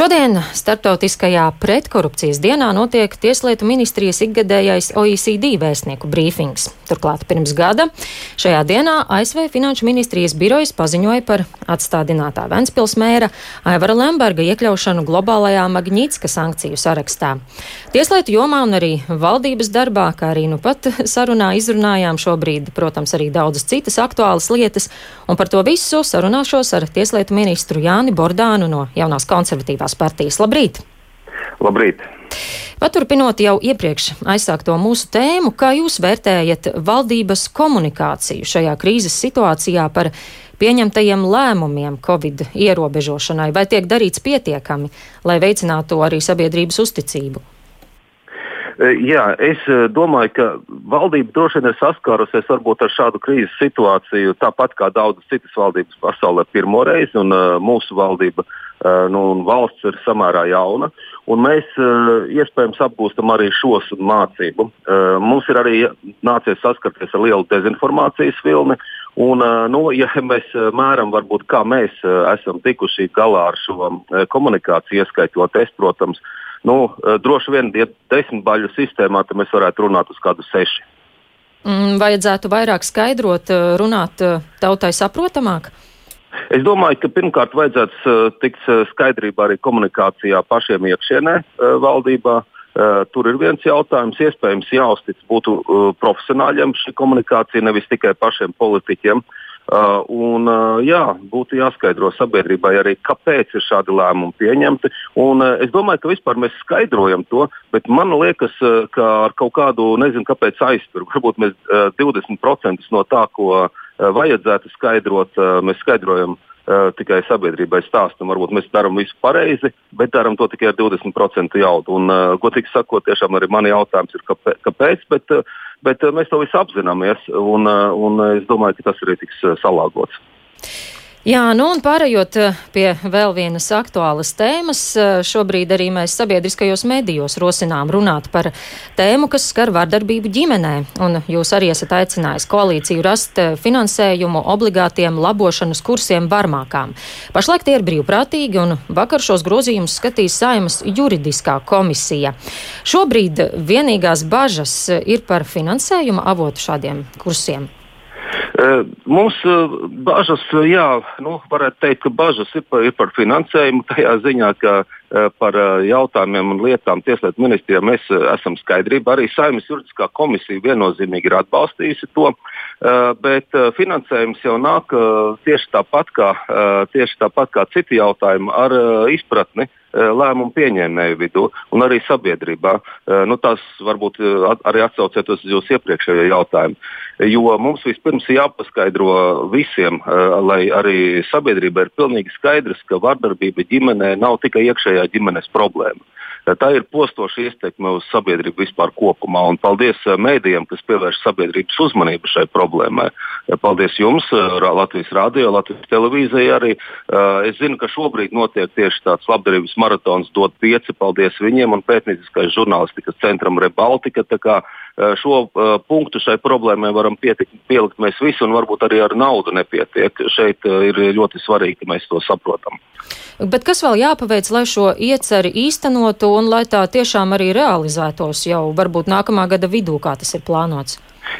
Šodien Startautiskajā pretkorupcijas dienā notiek Tieslietu ministrijas ikgadējais OECD vēstnieku brīfings. Turklāt pirms gada šajā dienā ASV Finanšu ministrijas birojas paziņoja par atstādinātā Ventspils mēra Aivara Lemberga iekļaušanu globālajā Magnītska sankciju sarakstā. Tieslietu jomā un arī valdības darbā, kā arī nu pat sarunā izrunājām šobrīd, protams, arī daudzas citas aktuālas lietas, un par to visu sarunāšos ar Tieslietu ministru Jāni Bordānu no jaunās konservatīvās partijas. Labrīt! Labrīt! Paturpinot jau iepriekš aizsākto mūsu tēmu, kā jūs vērtējat valdības komunikāciju šajā krīzes situācijā par pieņemtajiem lēmumiem Covid ierobežošanai, vai tiek darīts pietiekami, lai veicinātu arī sabiedrības uzticību? E, jā, es e, domāju, ka valdība droši vien ir saskārusies varbūt ar šādu krīzes situāciju, tāpat kā daudzas citas valdības pasaulē pirmo reizi, un uh, mūsu valdība uh, nu, un valsts ir samērā jauna. Mēs uh, iespējams apgūstam arī šos mācību. Uh, mums ir arī nācies saskarties ar lielu dezinformācijas vilni. Un, uh, nu, ja mēs mēram, varbūt, kā mēs uh, esam tikuši galā ar šo uh, komunikāciju, ieskaitot es, protams, uh, nu, eh, droši vien, ja desmit baļu sistēmā, tad mēs varētu runāt uz kādu seši. Mm, vajadzētu vairāk skaidrot, eh, runāt eh, tautai saprotamāk. Es domāju, ka pirmkārt vajadzētu tikt skaidrībā arī komunikācijā pašiem iekšienē valdībā. Tur ir viens jautājums, iespējams, jāuztic būtu profesionāļiem šī komunikācija, nevis tikai pašiem politiķiem. Uh, Uh, un, uh, jā, būtu jāskaidro sabiedrībai arī, kāpēc ir šādi lēmumi pieņemti. Un, uh, es domāju, ka vispār mēs skaidrojam to, bet man liekas, uh, ka ar kaut kādu, nezinu, kāpēc aiztur. Varbūt mēs uh, 20% no tā, ko uh, vajadzētu skaidrot, uh, mēs skaidrojam uh, tikai sabiedrībai stāstam. Varbūt mēs darām visu pareizi, bet darām to tikai ar 20% jaudu. Un, uh, godīgi sakot, tiešām arī man jautājums ir, kāpēc. Bet, uh, bet uh, mēs to visu apzināmies, un, uh, un es domāju, ka tas arī tiks salāgots. Jā, nu un pārējot eh, pie vēl vienas aktuālas tēmas, eh, šobrīd arī mēs sabiedriskajos medijos rosinām runāt par tēmu, kas skar vardarbību ģimenē. Un jūs arī esat aicinājis koalīciju rast eh, finansējumu obligātiem labošanas kursiem varmākām. Pašlaik tie ir brīvprātīgi, un vakar šos grozījumus skatīs Saimas juridiskā komisija. Šobrīd vienīgās bažas ir par finansējuma avotu šādiem kursiem. Mums bažas, jā, nu, varētu teikt, ka bažas ir par, ir par finansējumu tajā ziņā, ka par jautājumiem un lietām Tieslietu ministrijā mēs esam skaidrībā. Arī Saimnes juridiskā komisija viennozīmīgi ir atbalstījusi to, bet finansējums jau nāk tieši tāpat kā, tieši tāpat kā citi jautājumi ar izpratni lēmumu pieņēmēju vidū un arī sabiedrībā. Nu, tas varbūt arī atsaucieties uz jūsu iepriekšējo jautājumu. Jo mums vispirms ir jāpaskaidro visiem, lai arī sabiedrībai ir pilnīgi skaidrs, ka vardarbība ģimenē nav tikai iekšējā ģimenes problēma tā ir postoša ietekme uz sabiedrību vispār kopumā. Un paldies mēdījiem, kas pievērš sabiedrības uzmanību šai problēmai. Paldies jums, Latvijas Rādio, Latvijas televīzijai arī. Es zinu, ka šobrīd notiek tieši tāds labdarības maratons dot pieci. Paldies viņiem un pētnieciskais žurnālistikas centram Rebaltika. Šo punktu šai problēmai varam pietikt, pielikt mēs visi, un varbūt arī ar naudu nepietiek. Šeit ir ļoti svarīgi, ka mēs to saprotam. Bet kas vēl jāpaveic, lai šo ieceri īstenotu un lai tā tiešām arī realizētos jau varbūt nākamā gada vidū, kā tas ir plānots?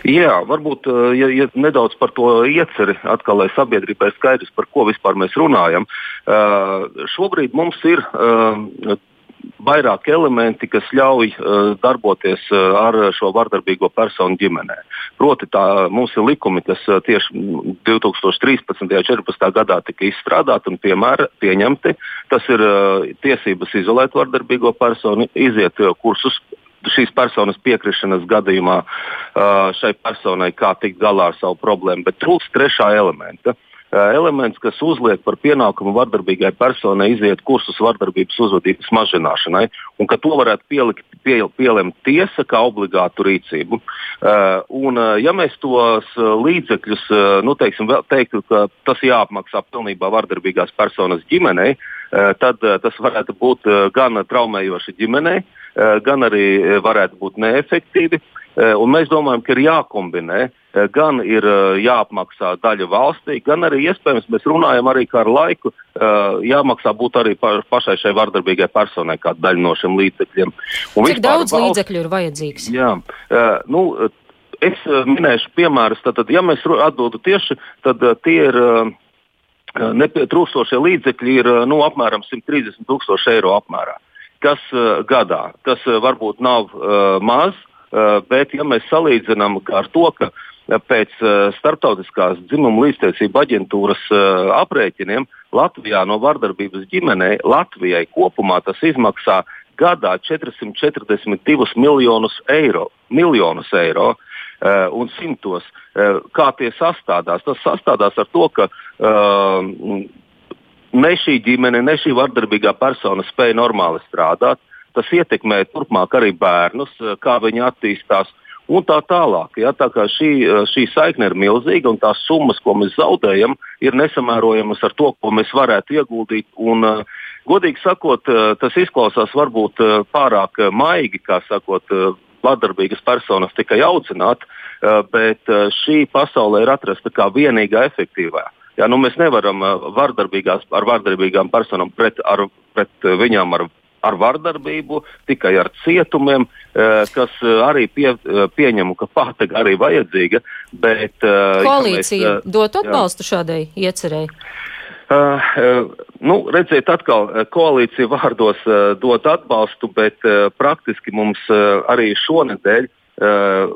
Jā, varbūt eh, ja, ja nedaudz par to ieceri, atkal, lai sabiedrībai skaidrs, par ko vispār mēs runājam. Uh, šobrīd mums ir uh, vairāk elementi, kas ļauj uh, darboties uh, ar šo vardarbīgo personu ģimenē. Proti, tā, mums ir likumi, kas uh, tieši 2013. un 2014. gadā tika izstrādāti un piemēra, pieņemti. Tas ir uh, tiesības izolēt vardarbīgo personu, iziet uh, kursus šīs personas piekrišanas gadījumā šai personai, kā tikt galā ar savu problēmu, bet trūkst trešā elementa. Uh, elements, kas uzliek par pienākumu vardarbīgai personai iziet kursus vardarbības uzvedības mazināšanai, un ka to varētu pielikt, pie, pielemt tiesa kā obligātu rīcību. Uh, un, uh, ja mēs tos uh, līdzekļus, nu, teiksim, teiktu, ka tas jāapmaksā pilnībā vardarbīgās personas ģimenei, tad tas varētu būt gan traumējoši ģimenei, gan arī varētu būt neefektīvi. Un mēs domājam, ka ir jākombinē gan ir jāapmaksā daļa valstī, gan arī iespējams mēs runājam arī, ar laiku jāmaksā būt arī pašai šai vardarbīgai personai kāda daļa no šiem līdzekļiem. Un Cik daudz valsts, līdzekļu ir vajadzīgs? Jā, nu, es minēšu piemērus. Tad, ja mēs atbildu tieši, tad tie ir trūkstošie līdzekļi ir nu, apmēram 130 tūkstoši eiro apmērā. Kas uh, gadā? Tas uh, varbūt nav uh, maz, uh, bet ja mēs salīdzinām ar to, ka pēc uh, starptautiskās dzimuma līdztiesība aģentūras aprēķiniem Latvijā no vardarbības ģimenei Latvijai kopumā tas izmaksā gadā 442 miljonus eiro. Miljonus eiro. Uh, un simtos. Uh, kā tie sastādās? Tas sastādās ar to, ka uh, ne šī ģimene, ne šī vardarbīgā persona spēja normāli strādāt. Tas ietekmē turpmāk arī bērnus, kā viņi attīstās. Un tā tālāk. Ja, tā šī, šī saikne ir milzīga, un tās summas, ko mēs zaudējam, ir nesamērojamas ar to, ko mēs varētu ieguldīt. Un, uh, godīgi sakot, tas izklausās varbūt pārāk maigi, kā sakot, vardarbīgas personas tikai audzināt, eh, bet eh, šī pasaulē ir atrasta kā vienīgā efektīvā. Ja, nu, mēs nevaram eh, vardarbīgās, ar vardarbīgām personām pret, ar, pret viņām ar, ar vardarbību, tikai ar cietumiem, kas arī pie, pieņemu, ka pātaga arī vajadzīga. Bet, Koalīcija mēs, dot atbalstu jā. šādai iecerēji? Uh, uh, nu, redziet, atkal koalīcija vārdos uh, dot atbalstu, bet uh, praktiski mums uh, arī šonadēļ uh,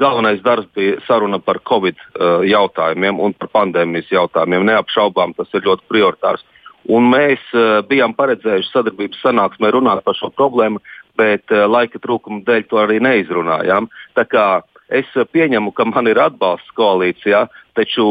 galvenais darbs bija saruna par Covid uh, jautājumiem un par pandēmijas jautājumiem. Neapšaubām tas ir ļoti prioritārs. Un mēs uh, bijām paredzējuši sadarbības sanāksmē runāt par šo problēmu, bet uh, laika trūkuma dēļ to arī neizrunājām. Tā kā Es pieņemu, ka man ir atbalsts koalīcijā, taču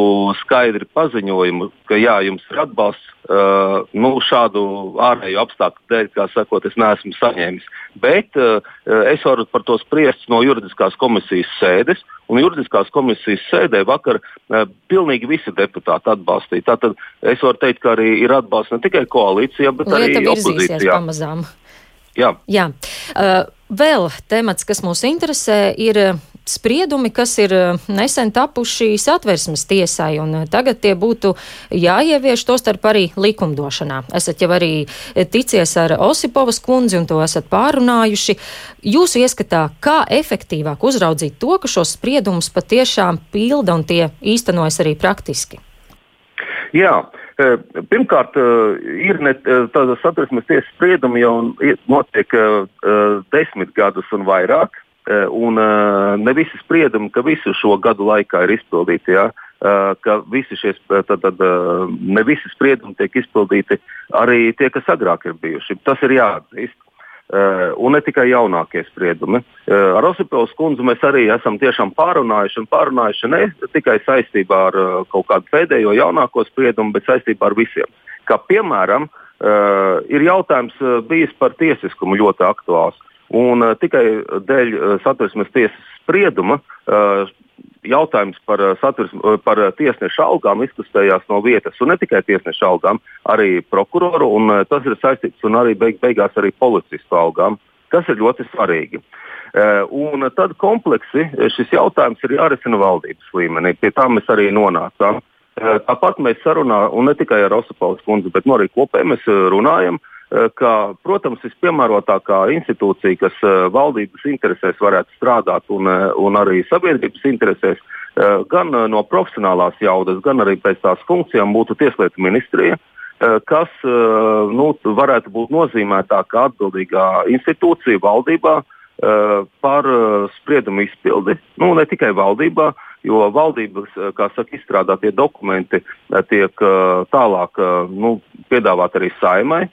skaidri paziņojumu, ka jā, jums ir atbalsts, uh, nu, šādu ārēju apstākļu dēļ, kā sakot, es neesmu saņēmis. Bet uh, es varu par to spriest no juridiskās komisijas sēdes. Un juridiskās komisijas sēdē vakar uh, pilnīgi visi deputāti atbalstīja. Tātad es varu teikt, ka arī ir atbalsts ne tikai koalīcijā, bet Lieta arī opozīcijā. Pamazām. Jā. Jā. Uh, vēl temats, kas mūs interesē, ir spriedumi, kas ir eh, nesen tapuši satversmes tiesai, un eh, tagad tie būtu jāievieš to starp arī likumdošanā. Esat jau arī eh, ticies ar Osipovas kundzi un to esat pārunājuši. Jūsu ieskatā, kā efektīvāk uzraudzīt to, ka šos spriedumus patiešām pilda un tie īstenojas arī praktiski? Jā, Pirmkārt, ir tāda satversmes tiesas spriedumi jau notiek desmit gadus un vairāk. Eh, un eh, ne visi spriedumi, ka visu šo gadu laikā ir izpildīti. Ja? Eh, ka visi šie tad, tad, ne visi spriedumi tiek izpildīti, arī tie, kas agrāk ir bijuši. Tas ir jāatzīst. Uh, un ne tikai jaunākie spriedumi. Uh, ar Osipēlu skundzi mēs arī esam tiešām pārunājuši, un pārunājuši ne tikai saistībā ar uh, kaut kādu pēdējo jaunāko spriedumu, bet saistībā ar visiem. Kā piemēram, ir jautājums bijis par tiesiskumu ļoti aktuāls. Un uh, tikai dēļ uh, satversmes tiesas sprieduma uh, jautājums par, uh, par tiesnešu algām izkustējās no vietas. Un ne tikai tiesnešu algām, arī prokuroru, un tas ir saistīts arī beig, beigās arī policistu algām, kas ir ļoti svarīgi. Un tad kompleksi šis jautājums ir jārisina valdības līmenī. Pie tā mēs arī nonācām. Tāpat mēs sarunājam, un ne tikai ar Osapaulas kundzi, bet arī kopēji mēs runājam uh, Eh, ka, protams, vispiemērotākā institūcija, kas eh, valdības interesēs varētu strādāt un, eh, un arī sabiedrības interesēs, gan no profesionālās jaudas, gan arī pēc tās funkcijām būtu Tieslietu ministrija, kas nu, varētu būt nozīmētā kā atbildīgā institūcija valdībā par spriedumu izpildi. Nu, ne tikai valdībā, jo valdības saka, izstrādātie dokumenti tiek tālāk nu, piedāvāti arī saimai.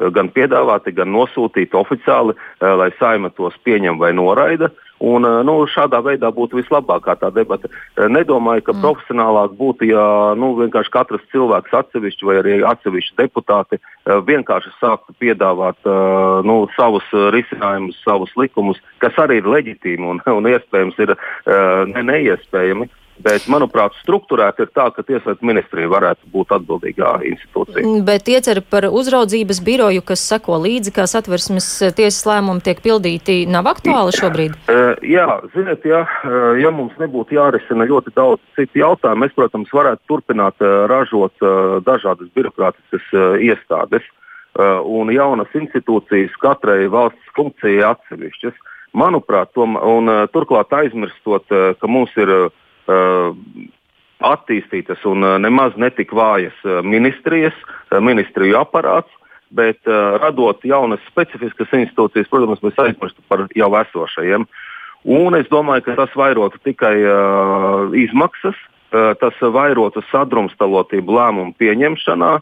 Eh, gan piedāvāti, gan nosūtīti oficiāli, eh, lai saima tos pieņem vai noraida. Un, eh, nu, šādā veidā būtu vislabākā tā debata. Nedomāju, ka mm. profesionālāk būtu, ja nu, vienkārši katrs cilvēks atsevišķi vai arī atsevišķi deputāti vienkārši sāktu piedāvāt nu, savus risinājumus, savus likumus, kas arī ir leģitīmi un, un iespējams ir ne, neiespējami. Bet, manuprāt, struktūrēti ir tā, ka Tieslietu ministrija varētu būt atbildīgā institūcija. Mm, bet ieceri par uzraudzības biroju, kas seko līdzi, kā satversmes tiesas lēmumi tiek pildīti, nav aktuāli šobrīd? Uh, jā, ziniet, ja, ja mums nebūtu jārisina ļoti daudz citu jautājumu, mēs, protams, varētu turpināt ražot dažādas birokrātiskas iestādes un jaunas institūcijas katrai valsts funkcijai atsevišķas. Manuprāt, tom, un, turklāt aizmirstot, ka mums ir attīstītas un uh, nemaz netik vājas uh, ministrijas, ministriju aparāts, bet radot jaunas specifiskas institūcijas, protams, mēs aizmirstam par jau esošajiem. Un es domāju, ka tas vairotu tikai uh, izmaksas, uh, tas vairotu sadrumstalotību lēmumu pieņemšanā.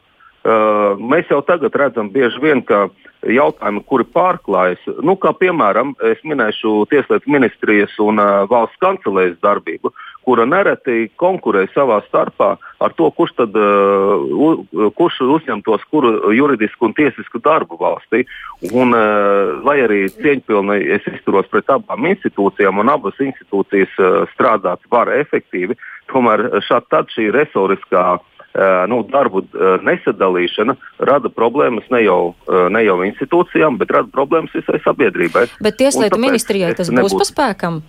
Uh, mēs jau tagad redzam bieži vien, ka jautājumi, kuri pārklājas, nu, kā piemēram, es minēšu Tieslietu ministrijas un uh, valsts kancelējas darbību. Kura nereti konkurē savā starpā ar to, kurš, tad, uh, kurš uzņemtos kuru juridisku un tiesisku darbu valstī. Un, uh, lai arī cieņpilni es izturos pret abām institūcijām, un abas institūcijas uh, strādāt var efektīvi, tomēr šādi šī resoriskā uh, nu, darbu uh, nesadalīšana rada problēmas ne jau, uh, ne jau institūcijām, bet rada problēmas visai sabiedrībai. Bet Tieslietu ministrijai tas būs pa spēkam?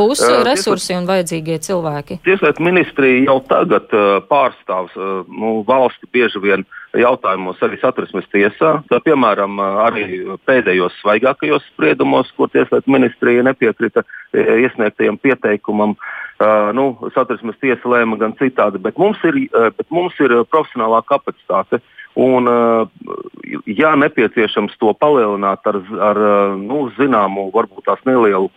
Būs uh, resursi un vajadzīgie cilvēki. Tieslietu ministrija jau tagad uh, pārstāv uh, nu, valsti bieži vien jautājumos arī satversmes tiesā. Tā, piemēram, arī pēdējos svaigākajos spriedumos, kur Tieslietu ministrija nepiekrita iesniegtajam pieteikumam. Uh, nu, satversmes tiesa lēma gan citādi, bet mums ir, uh, bet mums ir profesionālā kapacitāte. Un, ja nepieciešams to palielināt ar, ar nu, zināmu, varbūt tās nelielu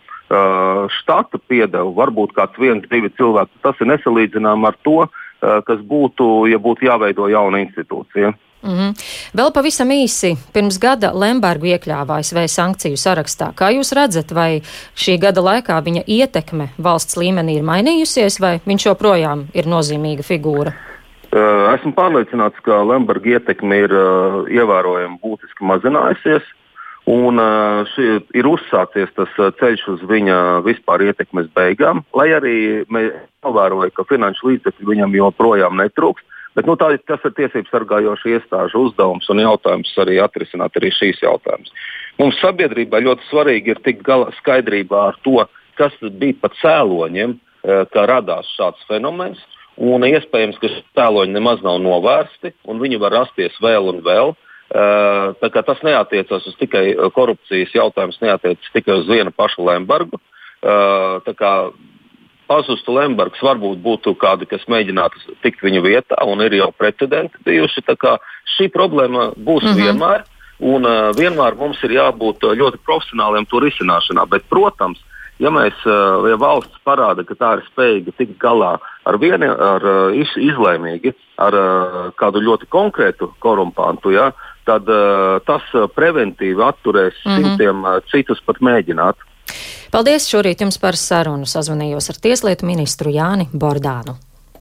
štata piedevu, varbūt kāds viens, divi cilvēki. Tas ir nesalīdzināms ar to, uh, kas būtu, ja būtu jāveido jauna institūcija. Mm -hmm. Vēl pavisam īsi, pirms gada Lembergu iekļāva ASV sankciju sarakstā. Kā jūs redzat, vai šī gada laikā viņa ietekme valsts līmenī ir mainījusies, vai viņš joprojām ir nozīmīga figūra? Uh, esmu pārliecināts, ka Lemberga ietekme ir uh, ievērojami būtiski mazinājusies. Un šī, ir uzsācies tas ceļš uz viņa vispār ietekmes beigām, lai arī novēroja, ka finanšu līdzekļu viņam joprojām netrūkst. Bet, nu, tā, tas ir tiesību sargājoša iestāžu uzdevums un jautājums arī atrisināt arī šīs jautājumus. Mums sabiedrībā ļoti svarīgi ir tikt galā skaidrībā ar to, kas bija pa cēloņiem, kā radās šāds fenomens. Un iespējams, ka šie cēloņi nemaz nav novērsti, un viņi var rasties vēl un vēl. Uh, Tas neatiecas uz tikai korupcijas jautājums, neatiecas tikai uz vienu pašu Lembergu. Pazustu Lembergs varbūt būtu kādi, kas mēģinātu tikt viņa vietā, un ir jau precedenti bijuši. Šī problēma būs mm -hmm. vienmēr, un uh, vienmēr mums ir jābūt ļoti profesionāliem to risināšanā. Bet, protams, ja mēs, ja valsts parāda, ka tā ir spējīga tikt galā ar vienu, ar iz, izlēmīgi, ar kādu ļoti konkrētu korumpantu, ja, tad uh, tas eh, preventīvi atturēs mm -hmm. simtiem uh, citus pat mēģināt. Paldies šorīt jums par sarunu. Sazvanījos ar Tieslietu ministru Jāni Bordānu.